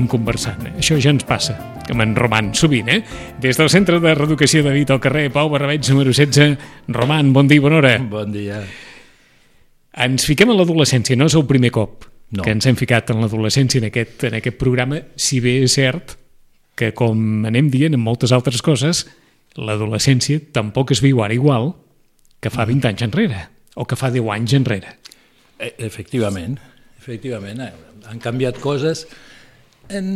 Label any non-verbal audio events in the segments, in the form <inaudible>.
Estàvem conversant. Eh? Això ja ens passa, que me'n roman sovint, eh? Des del Centre de Reeducació de Vita al carrer Pau Barrabeig, número 16. Roman, bon dia i bona hora. Bon dia. Ens fiquem en l'adolescència, no és el primer cop No. que ens hem ficat en l'adolescència en, aquest, en aquest programa, si bé és cert que, com anem dient en moltes altres coses, l'adolescència tampoc es viu ara igual que fa 20 anys enrere, o que fa 10 anys enrere. E efectivament, efectivament. eh, Han canviat coses en,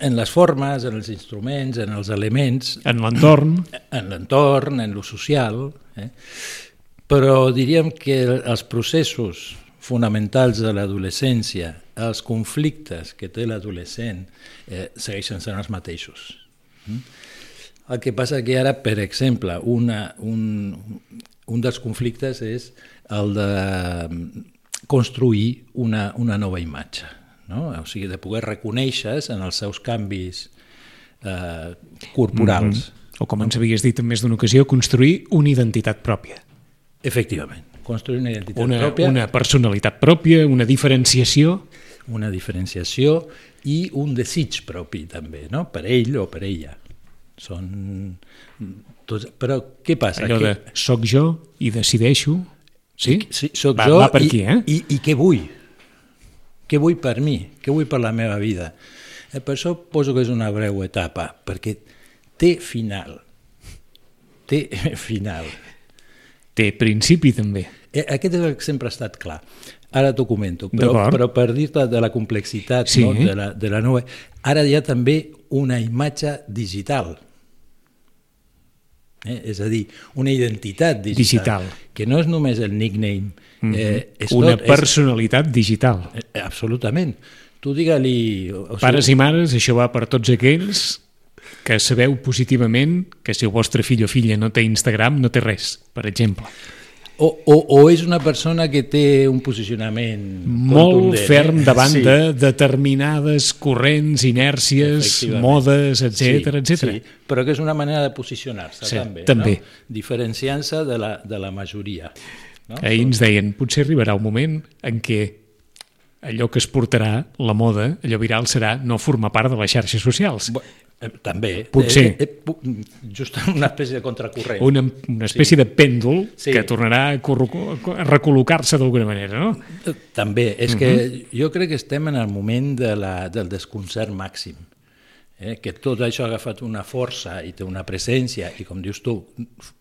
en les formes, en els instruments, en els elements, En l'entorn, en l'entorn, en lo social, eh? però diríem que els processos fonamentals de l'adolescència, els conflictes que té l'adolescent, eh, segueixen sent els mateixos. Mm? El que passa que ara, per exemple, una, un, un dels conflictes és el de mm, construir una, una nova imatge, no? o sigui, de poder reconèixer en els seus canvis eh, corporals. o com ens havies dit en més d'una ocasió, construir una identitat pròpia. Efectivament, construir una identitat Una, pròpia, una personalitat pròpia, una diferenciació... una diferenciació i un desig propi també, no? per ell o per ella. Són tots... Però què passa? Allò de Que- soc jo i decideixo... Sí? Sí, soc va, jo va per i, aquí, eh? i, i què vull? Què vull per mi? Què vull per la meva vida? Eh, per això poso que és una breu etapa, perquè té final. Té <laughs> final. Té principi, també. Eh, Aquest és el que sempre ha estat clar. Ara t'ho comento, però, però per dir-te de la complexitat Sí. no? de, la, de la nova... Ara hi ha també una imatge digital. Eh? És a dir, una identitat digital, Digital. que no és només el nickname. Eh, és una tot, personalitat digital. és, eh, absolutament. Tu digue-li... O, o Pares i mares, això va per tots aquells que sabeu positivament que si el vostre fill o filla no té Instagram, no té res, per exemple. O, o, o és una persona que té un posicionament Molt contundent, ferm eh? davant Sí. de determinades corrents, inèrcies, modes, etc Sí, etc. Sí, però que és una manera de posicionar-se Sí, també, també. No? diferenciant-se de, la, de la majoria. No? Ahir ens deien, potser arribarà un moment en què allò que es portarà, la moda, allò viral, serà no formar part de les xarxes socials. Eh, també. Potser. Eh, eh, just <laughs> una espècie de contracorrent. Una, una espècie de pèndol Sí. que tornarà a, recol·locar-se d'alguna manera, no? Eh, També. És que jo crec que estem en el moment de la, del desconcert màxim. Eh? Que tot això ha agafat una força i té una presència, i com dius tu,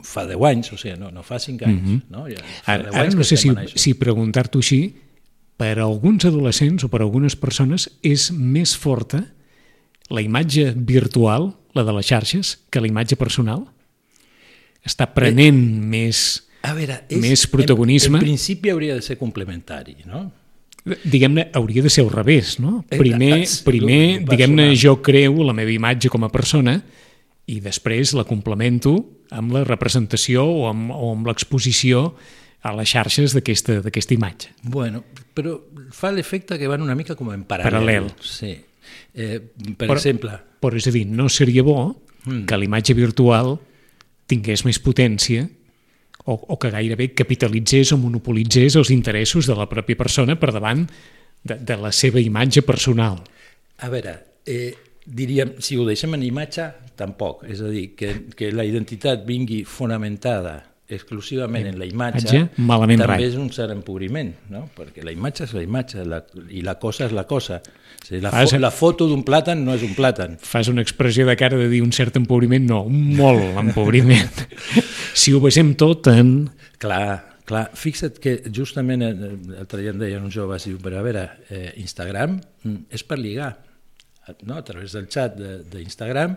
fa 10 anys, o sigui, no, no fa 5 anys. no? Ja, fa Ara, 10 ara no sé si, si preguntar-t'ho així, per a alguns adolescents o per a algunes persones és més forta la imatge virtual, la de les xarxes, que la imatge personal? Està prenent més... A veure, més protagonisme. En, en principi hauria de ser complementari, no? Diguem-ne, hauria de ser al revés, no? Eh, Primer, eh, primer diguem-ne, jo creo la meva imatge com a persona i després la complemento amb la representació o amb, o amb l'exposició a les xarxes d'aquesta imatge. Bueno, però fa l'efecte que van una mica com en paral·lel. Paral·lel. Sí. Eh, per Però- exemple, Però és a dir, no seria bo Mm. que la imatge virtual tingués més potència o, o que gairebé capitalitzés o monopolitzés els interessos de la pròpia persona per davant de, de la seva imatge personal. A veure, eh, diríem, si ho deixem en imatge, tampoc. És a dir, que, que la identitat vingui fonamentada exclusivament en la imatge, Imatge, malament també rai. és un cert empobriment, no? perquè la imatge és la imatge la, i la cosa és la cosa. Dir, la, Fas- fo la foto d'un plàtan no és un plàtan. Fas una expressió de cara de dir un cert empobriment, no, un molt <laughs> empobriment. si ho basem tot en... Clar, clar. Fixa't que justament eh, l'altre dia em deien uns joves, diu, però a veure, eh, Instagram mm, és per lligar, no? a través del xat de- d'Instagram,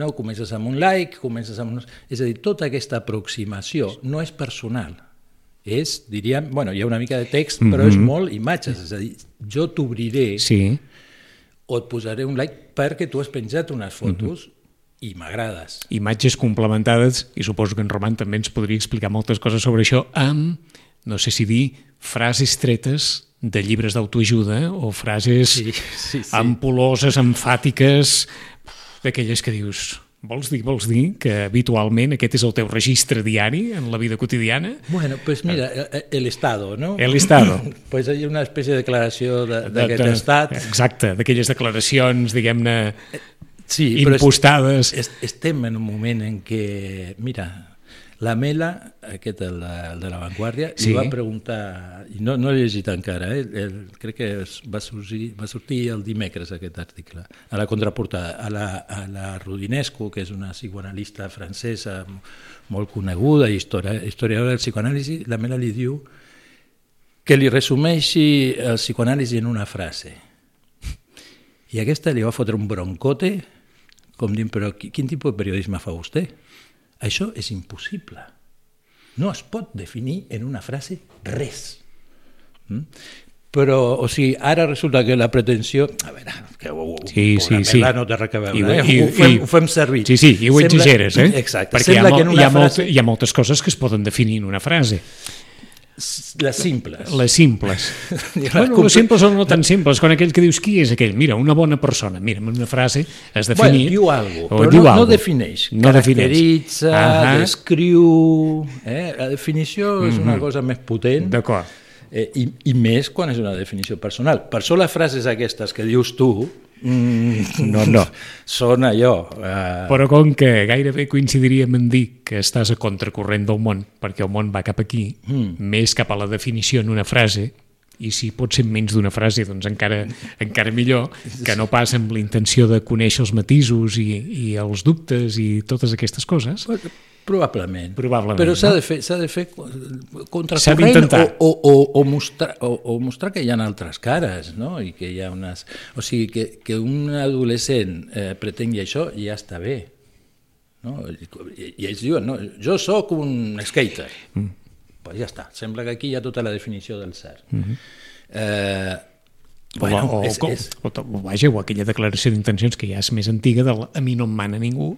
no? comences amb un like, comences amb un... És a dir, tota aquesta aproximació no és personal, és, diríem, bueno, hi ha una mica de text, però és molt imatges, és a dir, jo t'obriré Sí, o et posaré un like perquè tu has penjat unes fotos i m'agrades. imatges complementades, i suposo que en Roman també ens podria explicar moltes coses sobre això, amb, no sé si dir, frases tretes de llibres d'autoajuda o frases Sí, sí, sí. ampuloses, emfàtiques, d'aquelles que dius, vols dir, vols dir que habitualment aquest és el teu registre diari en la vida quotidiana? Bueno, pues mira, eh, el Estado, ¿no? El Estado. <clears throat> Pues hay una espècie de declaració de- De- d'aquest de- estat. Exacte, d'aquelles declaracions, diguem-ne, Sí, però impostades. es, es, estem en un moment en què, mira, la Mela, aquest el, de- el de l'avantguàrdia, Sí. li va preguntar, i no, no l'he llegit encara, eh? el, crec que es va, sorgir, va sortir el dimecres aquest article, a la contraportada, a la, a la Rudinesco, que és una psicoanalista francesa molt coneguda, i historia, historiadora del psicoanàlisi, la Mela li diu que li resumeixi el psicoanàlisi en una frase. I aquesta li va fotre un broncote, com dient, però qui- quin tipus de periodisme fa vostè? Això és impossible. No es pot definir en una frase res. Mm? Però, o sigui, ara resulta que la pretensió... A veure, que ho, Sí, sí, sí. No té res a veure, I eh? i- ho, fem, i- ho fem servir. Sí, sí, i ho Sembla- exageres, eh? Exacte. Perquè hi ha, hi, ha molt, frase... hi ha moltes coses que es poden definir en una frase. Les simples. Les simples. <laughs> Bueno, les simples o no tan simples, quan aquell que dius qui és aquell? Mira, una bona persona. Mira, en una frase Bueno, definit... diu alguna cosa, però diu no, no algo. defineix. No defineix. Caracteritza, Ahà. descriu... Eh? La definició és una cosa més potent D'acord. eh, i, i més quan és una definició personal. Per això les frases aquestes que dius tu mm, No, no. <laughs> són allò... Eh, Però com que gairebé coincidiríem en dir que estàs a contracorrent del món, perquè el món va cap aquí, mm. més cap a la definició en una frase, i si pot ser menys d'una frase, doncs encara, encara millor, que no pas amb la intenció de conèixer els matisos i, i els dubtes i totes aquestes coses. Probablement. Probablement, Però s'ha no? de fer, s'ha de fer contracorrent o, o, o, o, mostrar, o, o mostrar que hi ha altres cares, no? I que hi ha unes... O sigui, que, que un adolescent eh, pretengui això ja està bé. No? I, I ells diuen, no, jo sóc un skater. Mm. Pues ja està. Sembla que aquí hi ha tota la definició del cert. Mm -hmm. eh, bueno, o, és, o, és, o, o, vaja, o aquella declaració d'intencions que ja és més antiga del a mi no em mana ningú,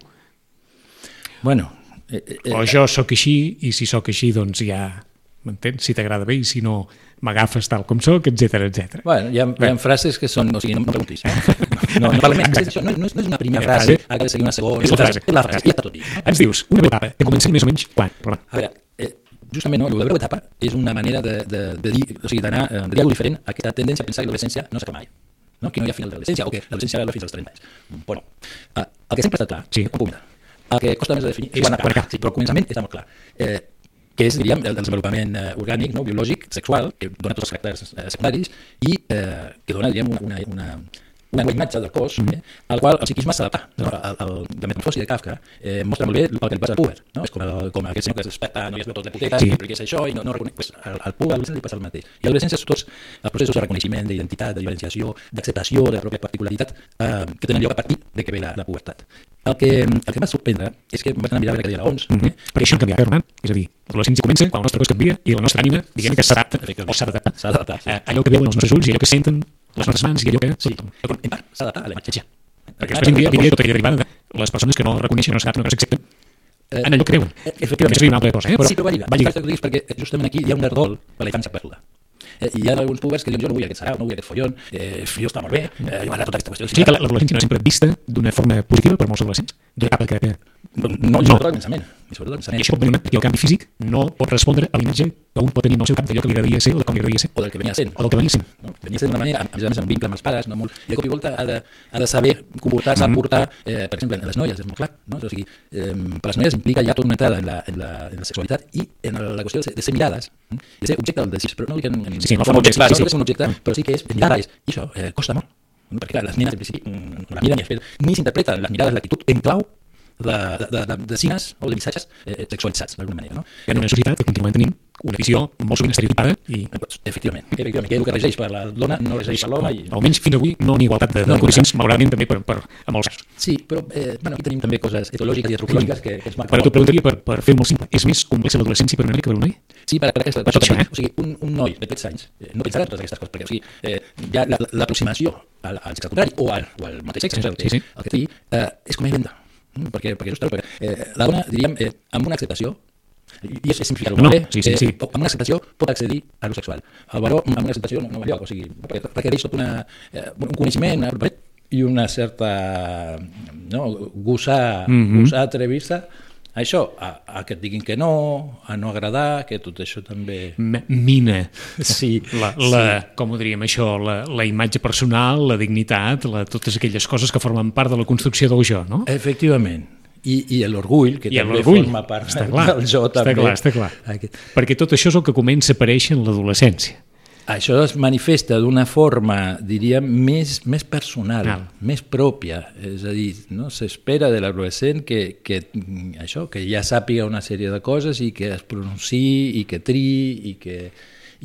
bueno, eh, eh, o jo sóc així i si sóc així doncs ja m'entens? Si t'agrada bé i si no m'agafes tal com sóc, etc etc. Bueno, hi ha, hi ha frases que són... O sigui, no em preguntis. No, no, no, no, és, no és una primera frase, ha de seguir una segona... És la frase. És la frase, ja està tot dit. Ens dius, una etapa, que comença més o menys quan? Però, A veure, eh, justament no, el de breu etapa és una manera de, de, de dir, o sigui, d'anar, eh, de dir alguna diferent a aquesta tendència a pensar que l'adolescència no s'acaba mai. No? Que no hi ha final de l'adolescència o que l'adolescència va fins als 30 anys. Bueno, eh, el que sempre està clar, Sí. un punt, el que costa més de definir És quan acaba. Sí, però al començament està molt clar. Eh, que és, diríem, el, el desenvolupament eh, orgànic, no? biològic, sexual, que dona tots els caràcters eh, secundaris i eh, que dona, diríem, una, una, una, una imatge del cos eh, al qual el psiquisme s'adapta. No? El, el, la metamorfosi de Kafka eh, mostra molt bé el que li passa al puber. No? És com, el, com aquell senyor que es desperta, no hi es veu tot de puteta, Sí. perquè és això, i no, no reconeix. Pues, al, al puber, li passa el mateix. I a l'adolescència són tots els processos de reconeixement, d'identitat, de diferenciació, d'acceptació de la pròpia particularitat eh, que tenen lloc a partir de que ve la, la pubertat. El que, el que em va sorprendre és que em vaig anar a mirar a veure què deia l'OMS, mm -hmm. Perquè això canvia, Hernán. És a dir, l'adolescència comença quan el nostre cos canvia i la nostra ànima, diguem que s'adapta, o s'ha d'adaptar. A allò que veuen els nostres ulls i allò que senten les nostres mans i allò que... Sí, en part s'ha d'adaptar a la imatge. Perquè després vindria, vindria tota aquella derivada de les persones que no reconeixen, no s'adapten, no s'accepten en allò que creuen. Eh, efectivament. Això seria una altra cosa, eh? Però, sí, però va lligar. va lligar. Perquè justament aquí hi ha un erdol per la infància perduda. Eh, I hi ha alguns puberts que diuen jo no vull aquest sarau, no vull aquest follon, eh, jo està molt bé, eh, m'agrada tota aquesta qüestió. Sí que l'adolescència no és sempre vista d'una forma positiva per molts adolescents. D'una capa que, que... No, no, i sobretot al pensament. I sobretot I pensament. això pot venir perquè el canvi físic no pot respondre a l'imatge que un pot tenir en el seu cap d'allò que li agradaria ser o de com li agradaria ser. O del que venia sent. O del que venia sent. No? Venia sent d'una manera, a més a més, amb vincle amb els pares, no molt... I de cop i volta ha de, ha de saber comportar-se, Mhm. portar, eh, per exemple, en les noies, és molt clar, no? O sigui, eh, per les noies implica ja tota una entrada en la, en la, en la sexualitat i en la qüestió de ser, de ser mirades, eh? de ser objecte del desig, però no dic en, en, Sí, sí, en el com fons, a objecte, clar, sí, no sí. que és un objecte, però sí que és mirades, i això eh, costa molt. No? Perquè clar, les nenes, en principi, mm, no la miren ni s'interpreten les mirades, l'actitud en clau de, de, de, de, de signes o de missatges eh, sexualitzats, d'alguna manera. No? Ha una societat que continuem tenint una visió molt sovint estereotipada i Efectivament, efectivament, que el que regeix per la dona no regeix per l'home. I... almenys fins avui no ha igualtat de, de No, condicions, malauradament també per, per, a molts casos. Sí, però eh, bueno, aquí tenim també coses etològiques i antropològiques que, que es marquen Però t'ho preguntaria per, per fer molt simple. És més complexa l'adolescència per un nen que per un noi? Sí, per, per aquesta Per tot això, eh? O sigui, un, un noi de 13 anys eh, no pensarà en totes aquestes coses, perquè o sigui, eh, ja la- l'aproximació al, al sexe contrari o al, o al mateix sexe, Sí, el que, sí. el que té, eh, és com a venda. Mm, Perquè, perquè, justament, perquè eh, la dona, diríem, eh, amb una acceptació, i és simplificar-ho No, molt bé, sí, sí, sí. eh, amb una acceptació pot accedir a lo sexual. El baró amb una acceptació no, no va lloc, o sigui, perquè requereix tot una, eh, un coneixement, una, i una certa no, gosar, Mhm. gosar atrevir-se a això, a, a que et diguin que no, a no agradar, que tot això també... M- Mina Sí, la, la, com ho diríem això, la, la imatge personal, la dignitat, la, totes aquelles coses que formen part de la construcció del jo, no? Efectivament. I, i l'orgull, que I també forma part està clar, del jo està també. clar, està clar. Aquest. Perquè tot això és el que comença a aparèixer en l'adolescència. Això es manifesta d'una forma, diríem, més, més personal, Val. més pròpia. És a dir, no? s'espera de l'adolescent que, que, això, que ja sàpiga una sèrie de coses i que es pronunciï, i que triï, i que,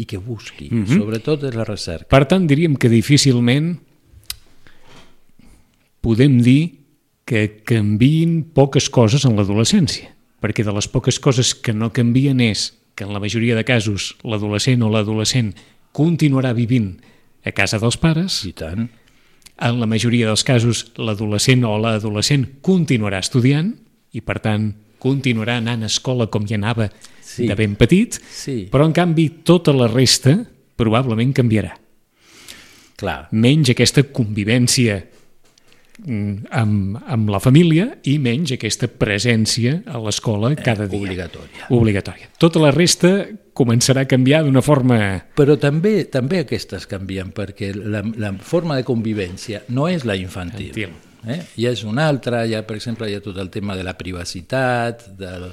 i que busqui. Mm -hmm. Sobretot és la recerca. Per tant, diríem que difícilment podem dir que canviïn poques coses en l'adolescència, perquè de les poques coses que no canvien és que en la majoria de casos l'adolescent o l'adolescent continuarà vivint a casa dels pares, I tant. en la majoria dels casos l'adolescent o l'adolescent continuarà estudiant i per tant continuarà anant a escola com hi anava Sí. de ben petit, Sí. però en canvi tota la resta probablement canviarà Clar. menys aquesta convivència amb, amb la família i menys aquesta presència a l'escola cada dia. obligatòria. Obligatòria. Tota la resta començarà a canviar d'una forma... Però també també aquestes canvien, perquè la, la forma de convivència no és la infantil. Infantil. Eh? Ja és una altra, ja, per exemple, hi ha tot el tema de la privacitat, del,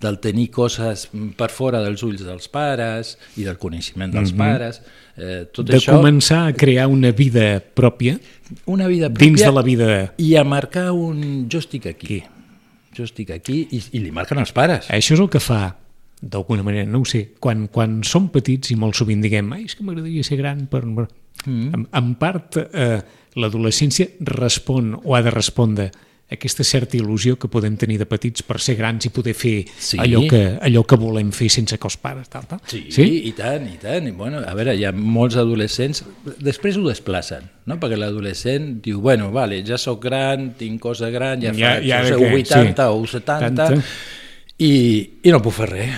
del tenir coses per fora dels ulls dels pares i del coneixement dels pares. Eh, tot de això, començar a crear una vida pròpia una vida pròpia dins de la vida... i a marcar un jo estic aquí. Jo estic aquí i, i li marquen els pares. Això és el que fa, d'alguna manera, no ho sé, quan, quan som petits i molt sovint diguem ai, és que m'agradaria ser gran per... Mm. En, en part, eh, l'adolescència respon o ha de respondre aquesta certa il·lusió que podem tenir de petits per ser grans i poder fer Sí. allò, que, allò que volem fer sense que els pares, tal, tal. Sí, i tant, i tant. I, bueno, a veure, hi ha molts adolescents... Després ho desplacen, no? perquè l'adolescent diu, bueno, vale, ja sóc gran, tinc cosa gran, ja, Ja- fa ja ja, de què? 80 Sí. o 70, Tanta. i, i no puc fer res.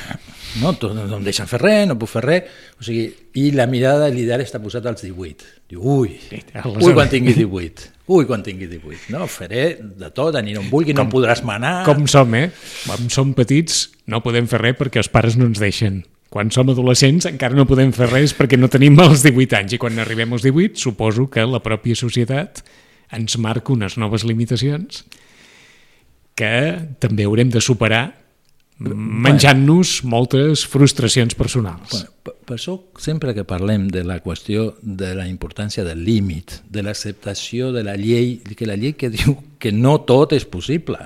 No, no em deixen fer res, no puc fer res. O sigui, I la mirada l'ideal està posat als 18. Diu, ui, ui quan tingui 18. Ui, quan tingui 18. No, faré de tot, aniré on vulgui, no em podràs manar. Com som, eh? Quan som petits no podem fer res perquè els pares no ens deixen. Quan som adolescents encara no podem fer res perquè no tenim els 18 anys i quan arribem als 18 suposo que la pròpia societat ens marca unes noves limitacions que també haurem de superar menjant-nos moltes frustracions personals. Per, per això, sempre que parlem de la qüestió de la importància del límit, de l'acceptació de la llei, que la llei que <laughs> diu que no tot és possible,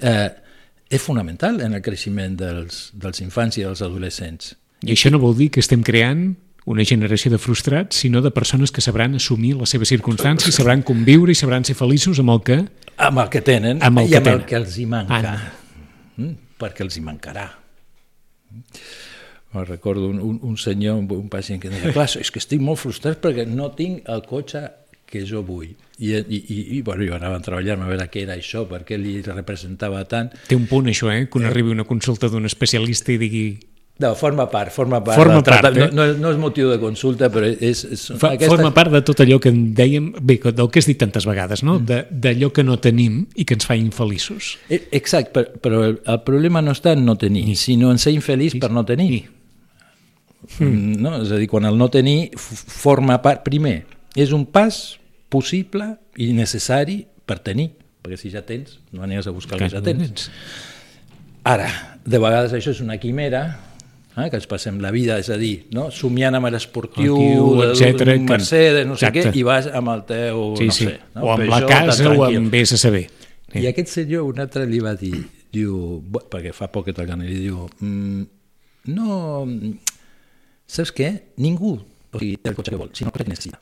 eh, és fonamental en el creixement dels, dels infants i dels adolescents. I això no vol dir que estem creant una generació de frustrats, sinó de persones que sabran assumir les seves circumstàncies, <laughs> sabran conviure i sabran ser feliços amb el que... Amb el que tenen Amb el i que amb el tenen. que els hi manca. Anna. Mm? Perquè els hi mancarà. Me'n recordo un, un, un senyor, un, un pacient que deia, clar, és que estic molt frustrat perquè no tinc el cotxe que jo vull. I, i, i, i bueno, jo anava a treballar a veure què era això, per què li representava tant. Té un punt això, eh? Que un arribi a una consulta d'un especialista i digui No, forma part, forma part. Forma part, eh? no, no, no és motiu de consulta, però és... és Fa, Forma part de tot allò que en dèiem, bé, del que has dit tantes vegades, no? Mm. De- d'allò que no tenim i que ens fa infeliços. Eh, Exacte, però, però el, problema no està en no tenir, sinó en ser infeliç per no tenir. Mm. No? És a dir, quan el no tenir forma part... Primer, és un pas possible i necessari per tenir, perquè si ja tens, no aniràs a buscar el que ja tens. Ara, de vegades això és una quimera, eh, que ens passem la vida, és a dir, no? somiant amb l'esportiu, etcètera, d'un que- Mercedes, no sé què, Exacte. i vas amb el teu, Sí, no sí. sé, no? O amb la Peugeot, tan casa o amb a saber. I aquest senyor un altre li va dir, diu, perquè fa poc que toquen, li diu, mm, no, saps què? Ningú o sigui, té el cotxe que vol, sinó el que necessita.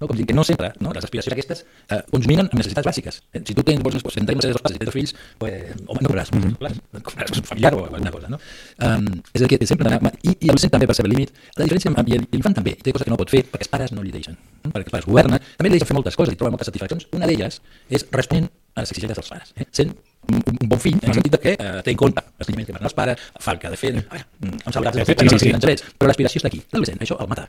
No, com dir que no sempre, no? les aspiracions aquestes eh, consuminen amb necessitats bàsiques. Eh? Si tu tens, vols pues, tenir dos passes i tens dos fills, pues, home, no compraràs, mm. compraràs un familiar o alguna cosa. No? Um, és dir, que sempre d'anar... I, I l'adolescent també percep el límit. La diferència amb i l'infant també té coses que no pot fer perquè els pares no li deixen. No? Perquè els pares governen, també li deixen fer moltes coses i troba moltes satisfaccions. Una d'elles és responent a les exigències dels pares. Eh? Sent un, un bon fill, en el sentit que eh, té en compte els que marquen els pares, fa el que ha de fer, mm, em sabràs Sí, sí, sí, sí. drets, però l'aspiració està aquí. L'adolescent, això el mata.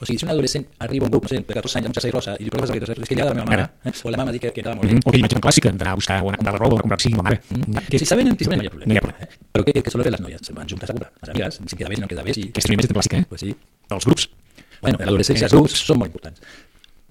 O sigui, si un adolescent arriba a un grup, no sé, de 14 anys amb jersei rosa i diu, però què és és que li agrada la meva mare, eh? o la mama diu que, que quedava molt bé. Mm, O aquella imatge tan clàssica d'anar a buscar o anar a comprar la roba o a comprar sí, la mare. Mm. Que, Si saben, si saben, no hi ha problema. No hi ha problema. Eh? Però què, què solen fer les noies? Se van juntes a comprar. Les amigues, si queda bé, si no queda bé, si... aquesta imatge tan clàssica, eh? Pues sí. Dels grups. Bueno, en l'adolescència els grups són molt importants.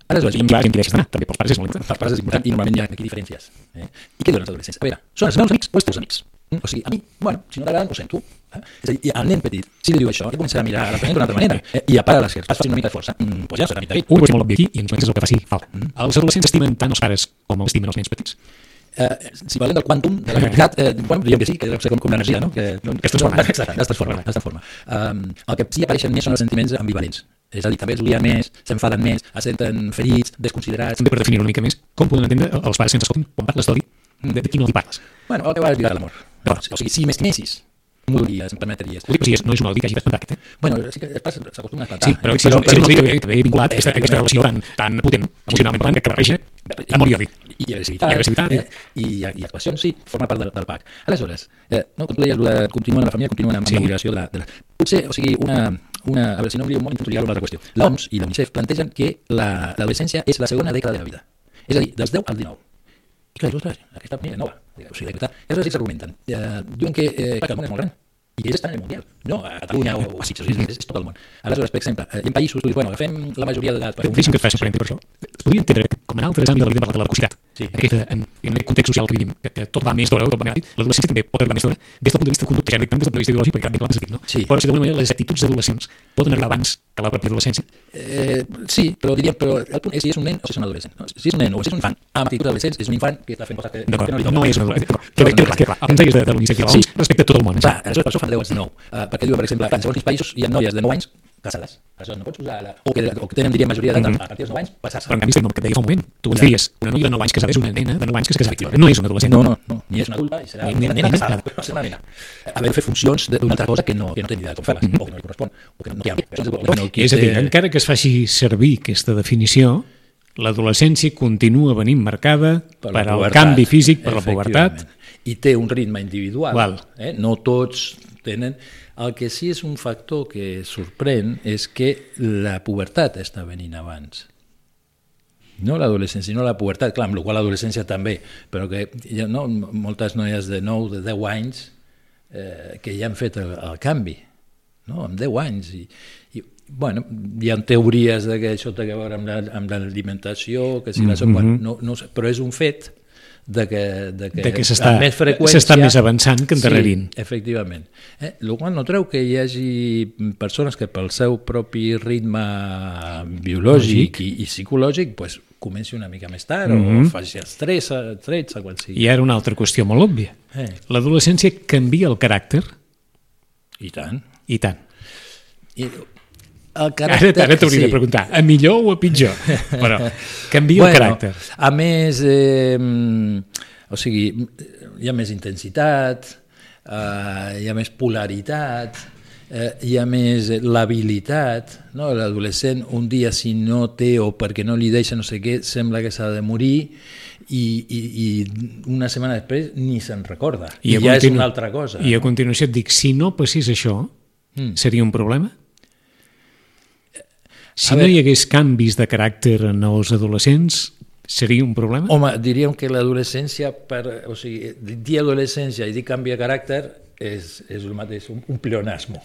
Aleshores, I clar, gent que deixes d'anar, també pels pares és molt important. per pares és important i normalment hi ha aquí diferències. Eh? I què diuen els adolescents? A veure, són els meus amics o els teus amics? Mm? O sigui, a mi, bueno, si no t'agraden, ho sento. Eh? És a dir, al nen petit, si li diu això, ja començarà a mirar la d'una altra manera. Eh? I a parar les que es faci una mica de força, mm, pues ja serà mica Un és molt obvi aquí i ens és el que faci falta. Els adolescents estimen tant els pares com els estimen els nens petits. Eh, si parlem del quantum, de la quantitat, eh, bueno, diríem que sí, que deu ser com, com l'energia, no? Que, no, es transforma. <laughs> Exacte, es transforma. Es transforma. Um, el que sí apareixen més són els sentiments ambivalents. És a dir, també es olien més, s'enfaden més, es senten ferits, desconsiderats. També per definir una mica més, com poden entendre els pares que ens escoltin quan parles d'odi, de, de qui no li parles? Bueno, el teu és lligat a l'amor. O sigui, si m'estimessis, m'ho diries, em permetries. Ho dic, però si és, no és un odi que hagi d'espantar aquest, eh? Bueno, sí que es passa- s'acostuma a espantar. Sí, però si és, un- si és un odi que ve, que vinculat a aquesta, relació tan, tan potent, emocionalment parlant, que barreja amor i odi. i agressivitat, I agressivitat, eh? I, i actuacions, sí, forma part del, del PAC. Aleshores, eh, no, com tu deies, de continuen amb la família, continuen amb Sí. sí. l'obligació de la, de la... Potser, o sigui, una, una, a veure, si no lío molt, intento lligar-ho una altra qüestió. L'OMS i l'UNICEF plantegen que la- l'adolescència és la segona dècada de la vida. És a dir, dels 10 al 19. Dius, ostres, aquesta primera nova. O sigui, que, que món és gran i que ells estan en el Mundial, no a Catalunya o, a Sitges, és, és, és tot el món. Aleshores, per exemple, eh, hi ha països, tu dius, bueno, agafem la majoria d'edat. per un- Deixa'm que et faci un per això. Es podria entendre que, com en altres àmbits de la vida, parla de la cositat. Sí. Aquesta, en, en aquest context social que vivim, que, que tot va més d'hora, tot va més ràpid, l'adolescència també pot arribar més d'hora des del punt de vista conducta, ja no tant des del punt de vista ideològic, perquè clar, no? Sí. Però si d'alguna manera les actituds adolescents poden arribar abans que la pròpia adolescència. Eh, sí, però diríem, però el punt és si és un nen o si és un adolescent. No? Si és un nen o si és un infant amb actituds adolescents, és un infant que està fent coses que, que no li no, toquen. és adolescència. D'acord. Queda, clar. El que ens deies de, de l'inici Sí. respecte a tot el món. Clar, aleshores per això fan 10 anys de nou. Uh, perquè diuen, per exemple, en segons quins països hi ha noies de 9 anys casades. Aleshores no pots usar la... O que, o que tenen, diríem, majoria d'edat Mhm. a partir dels 9 anys, passar-se. Però en canvi estem que deia fa un moment. Tu ens diries, una noia de 9 anys casada és una nena de 9 anys que es. Efectivament. No és una adolescent. No, no, no, ni és una adulta i serà Ni- una nena ni- casada, però serà una nena. Haver de fer funcions de- d'una altra cosa que no, que no té ni idea de com fer-les, o que no li correspon, o que no, no té hàbit. Això és a dir, encara que es faci servir aquesta definició, l'adolescència continua venint marcada per, la al canvi físic, per la pubertat. I té un ritme individual. Val. Eh? No tots tenen... El que sí és un factor que sorprèn és que la pubertat està venint abans. No l'adolescència, sinó la pubertat. Clar, amb la qual l'adolescència també, però que ha no, moltes noies de 9, de 10 anys eh, que ja han fet el, el canvi, no? amb 10 anys. I, i bueno, hi ha teories de que això té a veure amb la- amb l'alimentació, que si la sopa, Mhm. no, no, però és un fet de que, de que, De que s'està- més freqüència... s'està més avançant que endarrerint. Sí, efectivament. Eh? El qual no treu que hi hagi persones que pel seu propi ritme biològic i, i psicològic pues, comenci una mica més tard mm -hmm. o faci els 13, 13 quan sigui. I ara una altra qüestió molt òbvia. Eh, L'adolescència canvia el caràcter, I tant. i tant. I el Ara, caràcter... ara t'hauria de preguntar, a millor o a pitjor? Però canvia el caràcter. A més, eh, o sigui, hi ha més intensitat, eh, hi ha més polaritat, eh, hi ha més l'habilitat, no? l'adolescent un dia si no té o perquè no li deixa no sé què, sembla que s'ha de morir i, i, i una setmana després ni se'n recorda, i, a ja és continu- una altra cosa. I a continuació et dic, si no passés això, mm. seria un problema? Si A no veure- hi hagués canvis de caràcter en els adolescents, seria un problema? Home, diríem que l'adolescència, per, o sigui, dir adolescència i dir canvi de caràcter és, és el mateix, un, un pleonasmo.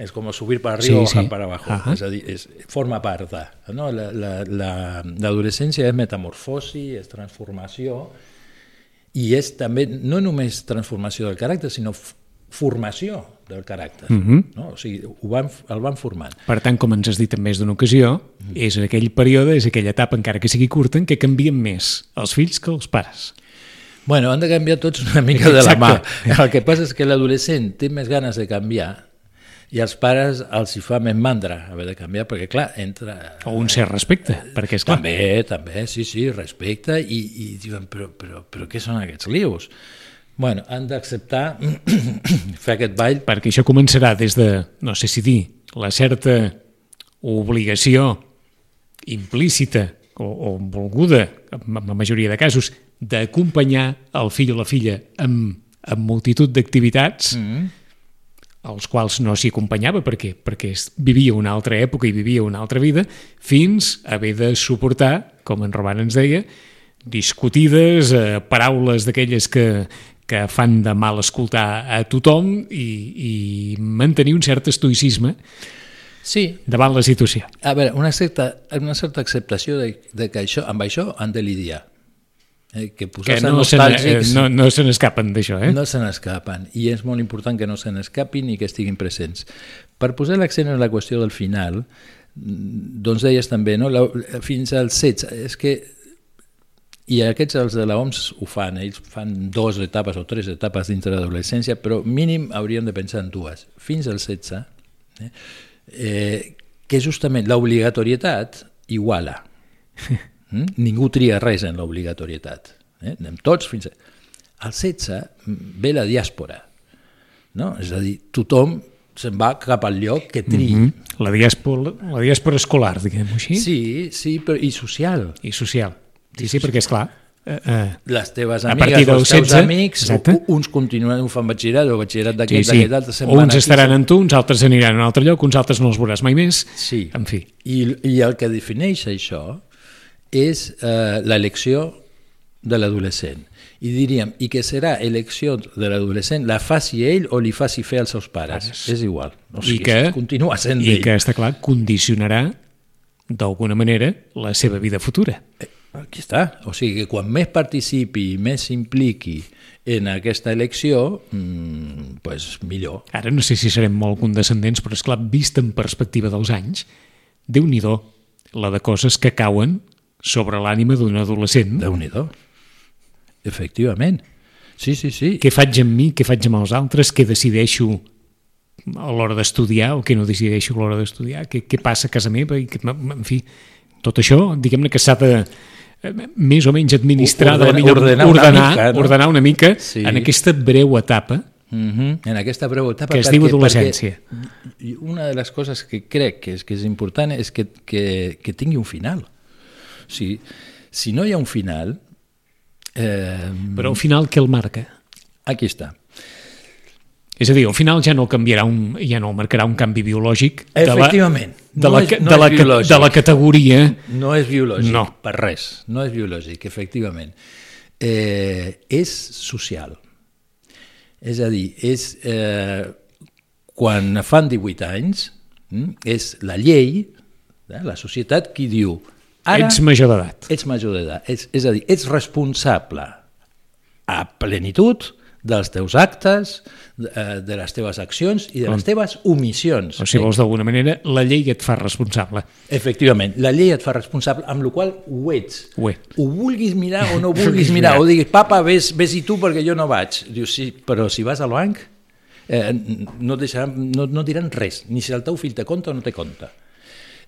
És com subir per arriba Sí, o bajar sí. per abajo. Ahà. És a dir, és, forma part de... No? L'adolescència la, la, l'adolescència és metamorfosi, és transformació, i és també no només transformació del caràcter, sinó formació del caràcter. Mhm. no? O sigui, ho van, el van formant. Per tant, com ens has dit en més d'una ocasió, és aquell període, és aquella etapa, encara que sigui curta, en què canvien més els fills que els pares. Bueno, han de canviar tots una mica de la Exacte. mà. El que passa és que l'adolescent té més ganes de canviar i als pares els hi fa més mandra haver de canviar, perquè clar, entra... O un cert respecte, perquè és clar, També, també, sí, sí, respecte, i, i diuen, però, però, però què són aquests lius? Bueno, han d'acceptar <clears throat> fer aquest ball perquè això començarà des de, no sé si dir, la certa obligació implícita o, o volguda, en la majoria de casos, d'acompanyar el fill o la filla amb, amb multitud d'activitats mm -hmm. als quals no s'hi acompanyava perquè, perquè vivia una altra època i vivia una altra vida, fins a haver de suportar, com en Roman ens deia, discutides, eh, paraules d'aquelles que, que fan de mal escoltar a tothom i, i mantenir un cert estoicisme Sí, davant la situació. a veure, una certa, una certa acceptació de, de que això, amb això han de lidiar. Eh, que Que no se no, no se n'escapen d'això, eh? No se n'escapen, i és molt important que no se n'escapin i que estiguin presents. Per posar l'accent en la qüestió del final, mm, doncs deies també, no? la, fins al 16, és que i aquests, els de l'OMS, ho fan, ells fan dues etapes o tres etapes dintre de l'adolescència, però mínim hauríem de pensar en dues. Fins al 16, eh? Eh, que justament l'obligatorietat iguala. <laughs> Mm? Ningú tria res en l'obligatorietat. Eh? Anem tots fins a... Al 16 ve la diàspora. No? És a dir, tothom se'n va cap al lloc que triï. Mm -hmm. La diàspora, la diàspora escolar, diguem-ho així, Sí, sí, però i social. i social. Sí, sí, perquè és clar, eh, eh, Les teves A amigues, partir els teus 16, amics, exacte. uns continuen, ho fan batxillerat o batxillerat sí, d'aquest, sí. d'aquest se'n uns van aquí, estaran se'n- en tu, uns altres aniran a un altre lloc, uns altres no els veuràs mai més. Sí. En fi, I, I el que defineix això és eh, l'elecció de l'adolescent. I diríem, i que serà elecció de l'adolescent, la faci ell o li faci fer als seus pares. Pares. És igual. O I sigui, que, continua sent i d'ell. que, està clar, condicionarà d'alguna manera la seva vida futura. Aquí està. O sigui que quan més participi i més s'impliqui en aquesta elecció, mmm, pues millor. Ara no sé si serem molt condescendents, però és clar, vist en perspectiva dels anys, déu nhi la de coses que cauen sobre l'ànima d'un adolescent. déu nhi Efectivament. Sí, sí, sí. Què faig amb mi, què faig amb els altres, què decideixo a l'hora d'estudiar o què no decideixo a l'hora d'estudiar, què, què passa a casa meva, i que, en fi, tot això, diguem-ne que s'ha de més o menys administrar de la Ordena- millor ordenar una ordenar, mica, no? ordenar una mica Sí. en aquesta breu etapa Mm -hmm. En aquesta breu etapa... que es diu adolescència. perquè una de les coses que crec que és, que és important és que, que, que tingui un final. O sigui, si no hi ha un final, eh, Però al final què el marca? aquí està. És a dir, al final ja no canviarà un, ja no marcarà un canvi biològic de la, de, No la, és- no de, la, biològic. de la categoria No és biològic, No. per res. No és biològic, efectivament. Eh, és social. És a dir, és, eh, quan fan 18 anys, mm, és la llei, eh, la societat, qui diu ara ets major d'edat. ets major d'edat. És, és a dir, ets responsable a plenitud dels teus actes, de, eh, de les teves accions i de les teves omissions. O si vols d'alguna manera, la llei et fa responsable. Efectivament, la llei et fa responsable, amb la qual ho ets. Ho ets. Ho vulguis mirar o no <laughs> ho vulguis mirar, o diguis, papa, ves, ves i tu perquè jo no vaig. Dius, sí, però si vas al banc, eh, no, deixaran, no, no diran res, ni si el teu fill té compte o no té compte.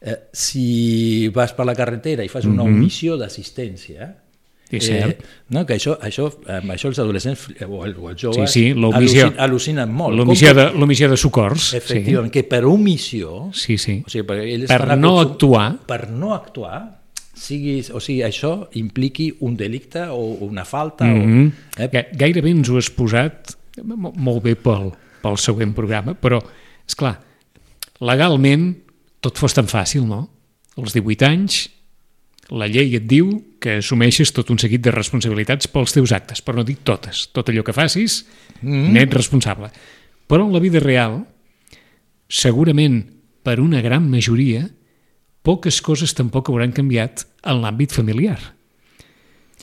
Eh, si vas per la carretera i fas una omissió d'assistència, Sí, cert. no, que això, això, amb això els adolescents eh, o, el- o els joves Sí, sí, l'omissió. al·lucin- al·lucinen molt. L'omissió de, de socors. efectivament, que per omissió Sí, sí. o sigui, ells Per no acostum- actuar. Per no actuar, siguis, o sigui, això impliqui un delicte o una falta. Mm Mm o, eh? -hmm. Gairebé ens ho has posat mo- molt bé pel, pel següent programa, però, és clar, legalment tot fos tan fàcil, no? Als 18 anys la llei et diu que assumeixes tot un seguit de responsabilitats pels teus actes, però no dic totes. Tot allò que facis, mm. n'ets responsable. Però en la vida real, segurament per una gran majoria, poques coses tampoc hauran canviat en l'àmbit familiar.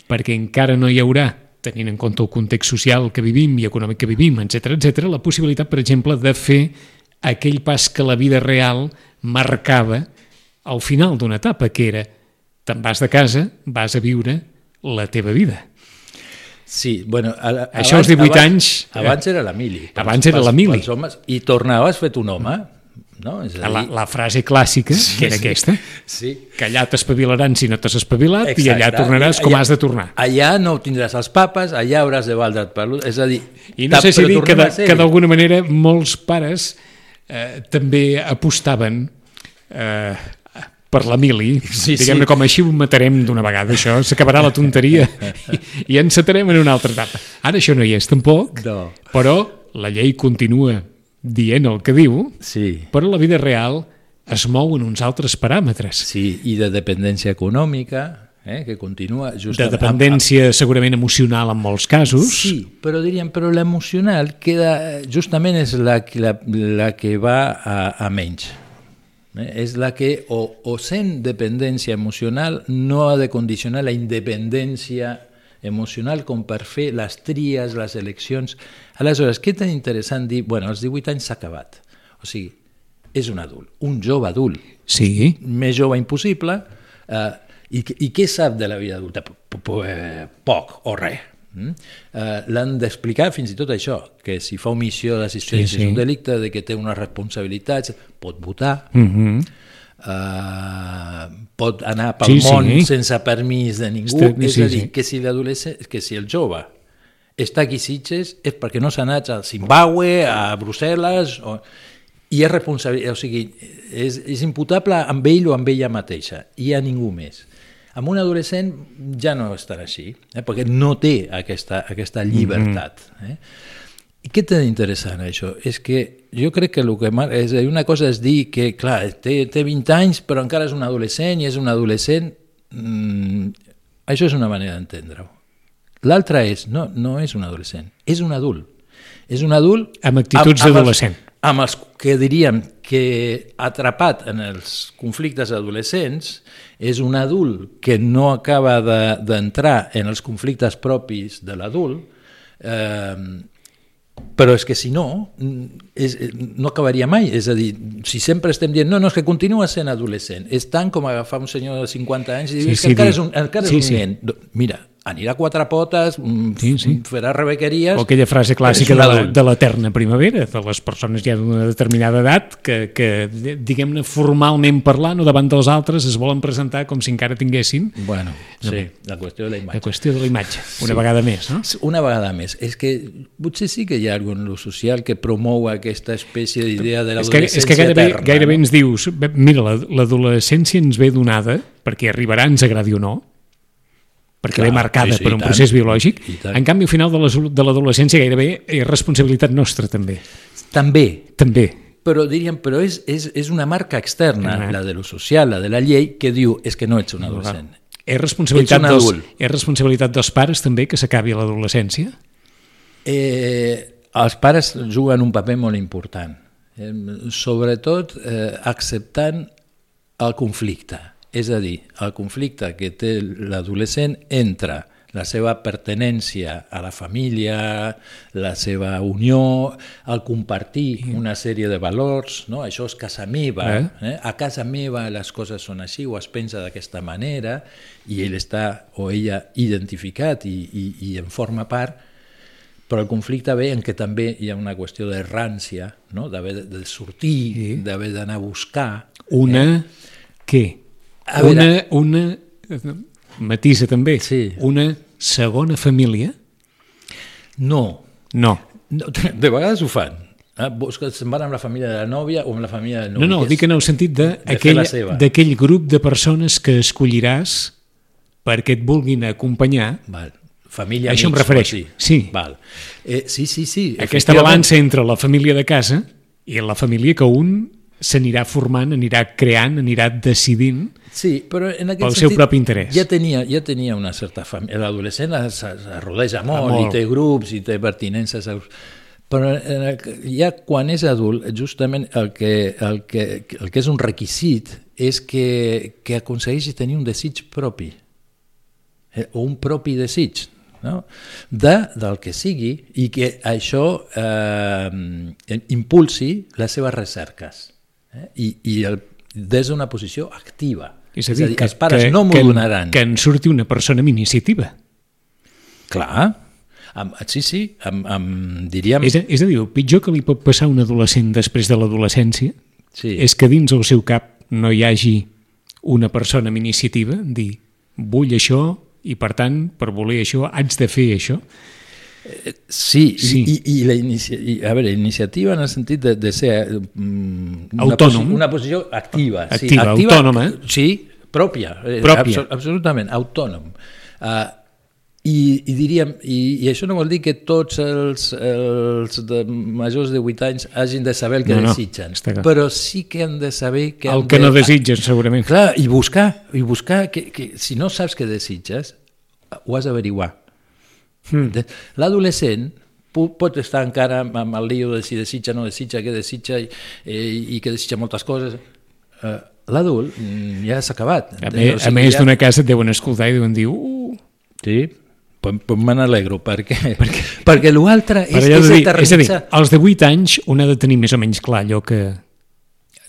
Perquè encara no hi haurà, tenint en compte el context social que vivim i econòmic que vivim, etc etc, la possibilitat, per exemple, de fer aquell pas que la vida real marcava al final d'una etapa, que era te'n vas de casa, vas a viure la teva vida. Sí, bueno... A, a, Això als 18 abans, anys... Abans era la mili. Abans era la mili. Homes, I tornaves fet un home. No? És a dir... La, la frase clàssica, sí, que era sí, aquesta, Sí. que allà t'espavilaran si no t'has espavilat Exacte. i allà tornaràs com Allà- has de tornar. Allà no tindràs els papes, allà hauràs de valdre't per. És a dir... I no sé si dir que de- que d'alguna manera molts pares eh, també apostaven eh, per la mili. Sí, Diguem-ne sí. com així ho matarem d'una vegada, això s'acabarà la tonteria <laughs> i, i encetarem en una altra etapa. Ara això no hi és tampoc, No. però la llei continua dient el que diu, Sí, però la vida real es mou en uns altres paràmetres. sí, i de dependència econòmica, eh, que continua De justament... dependència segurament emocional en molts casos. Sí, però diríem, però l'emocional queda, justament és la, que- la, la que va a, a menys. Eh? És la que, o, o sent dependència emocional, no ha de condicionar la independència emocional com per fer les tries, les eleccions. Aleshores, què tan interessant dir, bueno, als 18 anys s'ha acabat. O sigui, és un adult, un jove adult, Sí, més jove impossible, eh, i, i què sap de la vida adulta? P -p -p eh, poc o res. Mm? Eh, L'han d'explicar fins i tot això, que si fa omissió d'assistència Sí, sí, és un delicte, de que té unes responsabilitats, pot votar, mm -hmm. eh, pot anar pel Sí, món sí. sense permís de ningú, Este- és sí, a dir, sí. que si l'adolescent, que si el jove està aquí a Sitges és perquè no s'ha anat a Zimbabue, a Brussel·les, o... i és responsabilitat, o sigui, és, és imputable amb ell o amb ella mateixa, i a ningú més. Amb un adolescent ja no estarà així, eh? perquè no té aquesta, aquesta llibertat. Eh? I què té d'interessant això? És que jo crec que el que és dir, una cosa és dir que, clar, té, té 20 anys però encara és un adolescent i és un adolescent... Mm, això és una manera d'entendre-ho. L'altra és, no, no és un adolescent, és un adult. És un adult... Amb actituds d'adolescent. Amb els que diríem que atrapat en els conflictes adolescents és un adult que no acaba de- d'entrar de, en els conflictes propis de l'adult, eh, però és que si no, és, no acabaria mai. És a dir, si sempre estem dient no, no, és que continua sent adolescent, és tant com agafar un senyor de 50 anys i dir Sí, sí, que encara és un, encara sí, és un sí. nen. Mira, anirà a quatre potes, mm, Sí, sí. farà rebequeries... O aquella frase clàssica de la- de l'eterna primavera, de les persones ja d'una determinada edat que, que diguem-ne, formalment parlant o davant dels altres es volen presentar com si encara tinguessin Bueno, sí, la qüestió de la la imatge. qüestió de la imatge, una vegada més, no? Una vegada més, és que potser sí que hi ha alguna en lo social que promou aquesta espècie d'idea de És que, l'adolescència és que gairebé, eterna. gairebé no? ens dius, "Bé, mira, la- l'adolescència ens ve donada, perquè arribarà, ens agradi o no, perquè Clar, ve marcada sí, sí, per un tant. procés biològic. En canvi, al final de les- de l'adolescència gairebé és responsabilitat nostra, també. També, També. però diríem, però és, és, és una marca externa, Ah. la de lo social, la de la llei, que diu és que no ets un adolescent. És responsabilitat, Ets un dels, és responsabilitat dels pares també que s'acabi l'adolescència? Eh, els pares juguen un paper molt important, eh, sobretot eh, acceptant el conflicte. És a dir, el conflicte que té l'adolescent entre la seva pertenència a la família, la seva unió, el compartir una sèrie de valors, no? això és casa meva, Eh? eh? a casa meva les coses són així o es pensa d'aquesta manera i ell està o ella identificat i, i, i en forma part, però el conflicte ve en què també hi ha una qüestió de rància, no? d'haver de, sortir, Sí. d'haver d'anar a buscar. Una... Què? A una, veure- una... Matisa també. Sí. Una segona família? No, No. no <laughs> de vegades ho fan. Eh? Se'n van amb la família de la nòvia o amb la família del No, nòvio. no, que dic en el sentit d'aquell grup de persones que escolliràs perquè et vulguin acompanyar. Val. Família, Això em amics, refereixo. vols dir. Sí. Val. Eh, sí, sí, sí. Aquesta balança entre la família de casa i la família que un s'anirà formant, anirà creant, anirà decidint Sí, però en aquest Pel seu sentit propi interès. Ja tenia, ja tenia una certa família. L'adolescent es, es rodeja molt, molt. i té grups i té pertinences. Però el, ja quan és adult, justament el que, el que, el que és un requisit és que, que aconsegueixi tenir un desig propi, eh, o un propi desig, no? de, del que sigui, i que això eh, impulsi les seves recerques. Eh? I, i el, des d'una posició activa. És a dir, que, els pares que, no m'ho donaran. que en surti una persona amb iniciativa. Clar, amb, sí, sí, amb, amb, diríem... És a, és a dir, el pitjor que li pot passar a un adolescent després de l'adolescència Sí. és que dins el seu cap no hi hagi una persona amb iniciativa, dir, vull això i per tant, per voler això, haig de fer això. Sí, Sí. I, i, la i, a veure, iniciativa en el sentit de, de ser mm, una, Autònom. posi una posició activa. sí, Activa, autònoma. Sí, pròpia, eh, Pròpia. abso- absolutament, autònom. Uh, i, i diríem, i, i això no vol dir que tots els, els de majors de 8 anys hagin de saber el que No, no, desitgen, però sí que han de saber que El que de, no desitgen, segurament. Clar, i buscar, i buscar que, que si no saps què desitges, ho has d'averiguar. Mm. L'adolescent pot estar encara amb, el lío de si desitja o no desitja, què desitja i, eh, i que desitja moltes coses. Eh, L'adult mm, ja s'ha acabat. A, me, O a més ja- d'una casa et deuen escoltar i deuen dir uh, Sí, pues, pues me n'alegro, perquè, <laughs> perquè, perquè l'altre és, és, dir, és a dir, als de 8 anys un ha de tenir més o menys clar allò que...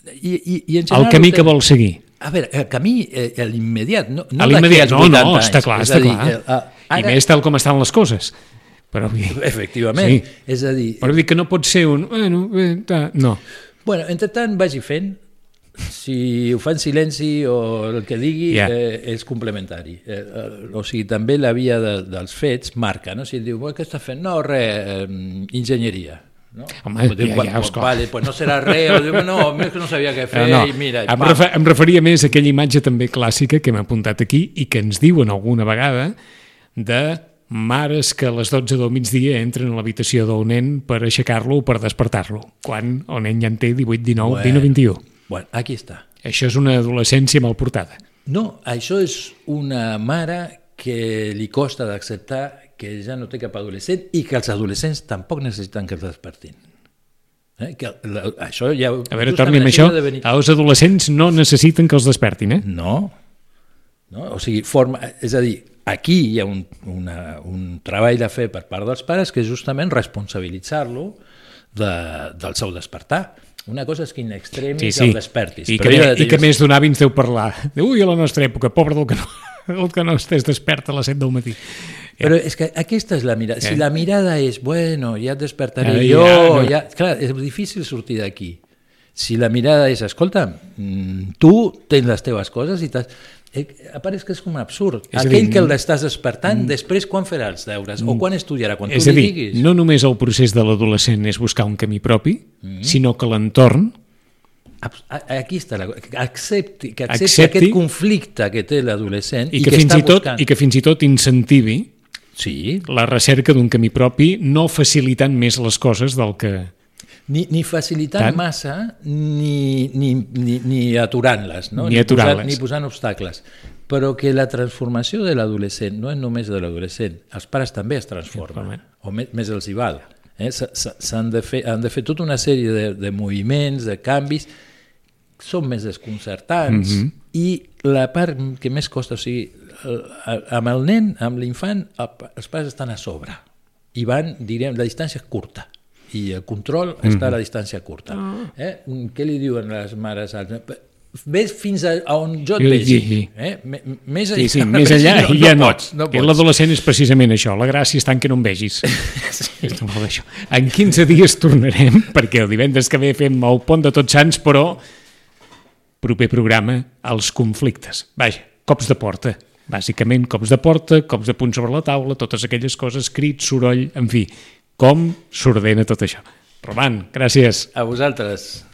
I, i, i en El general camí ho que vol seguir. A veure, el camí, eh, l'immediat, no, no d'aquí l'immediat, als no, 80 no, anys. està clar, És està a dir, clar. Ah, I ara- més tal com estan les coses. Però, Efectivament, Sí. és a dir, però dir que no pot ser un... Bueno, eh, ta, no. bueno, entre tant vagi fent, si ho fa en silenci o el que digui yeah. eh, és complementari. Eh, eh, o sigui, també la via de, dels fets marca, no? Si diu, "Bueno, què està fent? No, res, eh, enginyeria. No? Home, diu, ja, "Bueno, ja, esclar. vale, pues no serà res, o diu, no, és que no sabia què fer, Eh, no, i mira, em, refer, em referia més a aquella imatge també clàssica que hem apuntat aquí i que ens diuen alguna vegada de mares que a les 12 del migdia entren a l'habitació del nen per aixecar-lo o per despertar-lo, quan el nen ja en té 18, 19, Bueno. 20 o 21. Bueno, aquí està. Això és una adolescència mal portada. No, això és una mare que li costa d'acceptar que ja no té cap adolescent i que els adolescents tampoc necessiten que els despertin. Eh? Que la, això ja, A veure, torni amb això. venir- Els adolescents no necessiten que els despertin, eh? No. no. O sigui, forma, és a dir, aquí hi ha un, una, un treball de fer per part dels pares que és justament responsabilitzar-lo de, del seu despertar. Una cosa és que in extremis Sí, sí. el despertis. I que, i que més d'un avi ens deu parlar. De, Ui, a la nostra època, pobre del que no, <laughs> el que no estés despert a les 7 del matí. Però és que aquesta és la mirada. Si Eh. la mirada és, bueno, ja et despertaré Ara jo, ja, no. ja... Clar, és difícil sortir d'aquí. Si la mirada és, escolta, mm, tu tens les teves coses i t'has... Eh, Apareix que és com absurd. És a Aquell dir, que l'estàs despertant, després quan farà els deures? O quan estudiarà? Quan És tu a li dir, diguis? no només el procés de l'adolescent és buscar un camí propi, mm. sinó que l'entorn a- Aquí està la... que Accepti, que accepti, Accepti- aquest conflicte que té l'adolescent i, que, fins està i tot buscant. i que fins i tot incentivi Sí, la recerca d'un camí propi, no facilitant més les coses del que... Ni, ni facilitant Tant. massa ni, ni, ni, ni aturant-les, no? Ni posant, aturant-les. ni posant obstacles. Però que la transformació de l'adolescent no és només de l'adolescent, els pares també es transformen, o més, més els hi val. Eh? S'han de, fer, han de fer tota una sèrie de, de moviments, de canvis, són més desconcertants Mhm. i la part que més costa, o sigui, amb el nen, amb l'infant, els pares estan a sobre i van, direm, la distància és curta i el control està a la distància curta. Eh? Què li diuen les mares? als nens? Ves fins a, a on jo et Sí, vegi. sí. Eh? M- m- Més Sí, enllà, sí, més enllà <laughs> no, ja no. pots, no que pots. l'adolescent és precisament això, la gràcia està en que no em vegis. <laughs> sí. això. En 15 dies tornarem, <laughs> perquè el divendres que ve fem el pont de Tots Sants, però proper programa, els conflictes. Vaja, cops de porta. Bàsicament, cops de porta, cops de punt sobre la taula, totes aquelles coses, crits, soroll, en fi, com s'ordena tot això. Roman, gràcies. A vosaltres.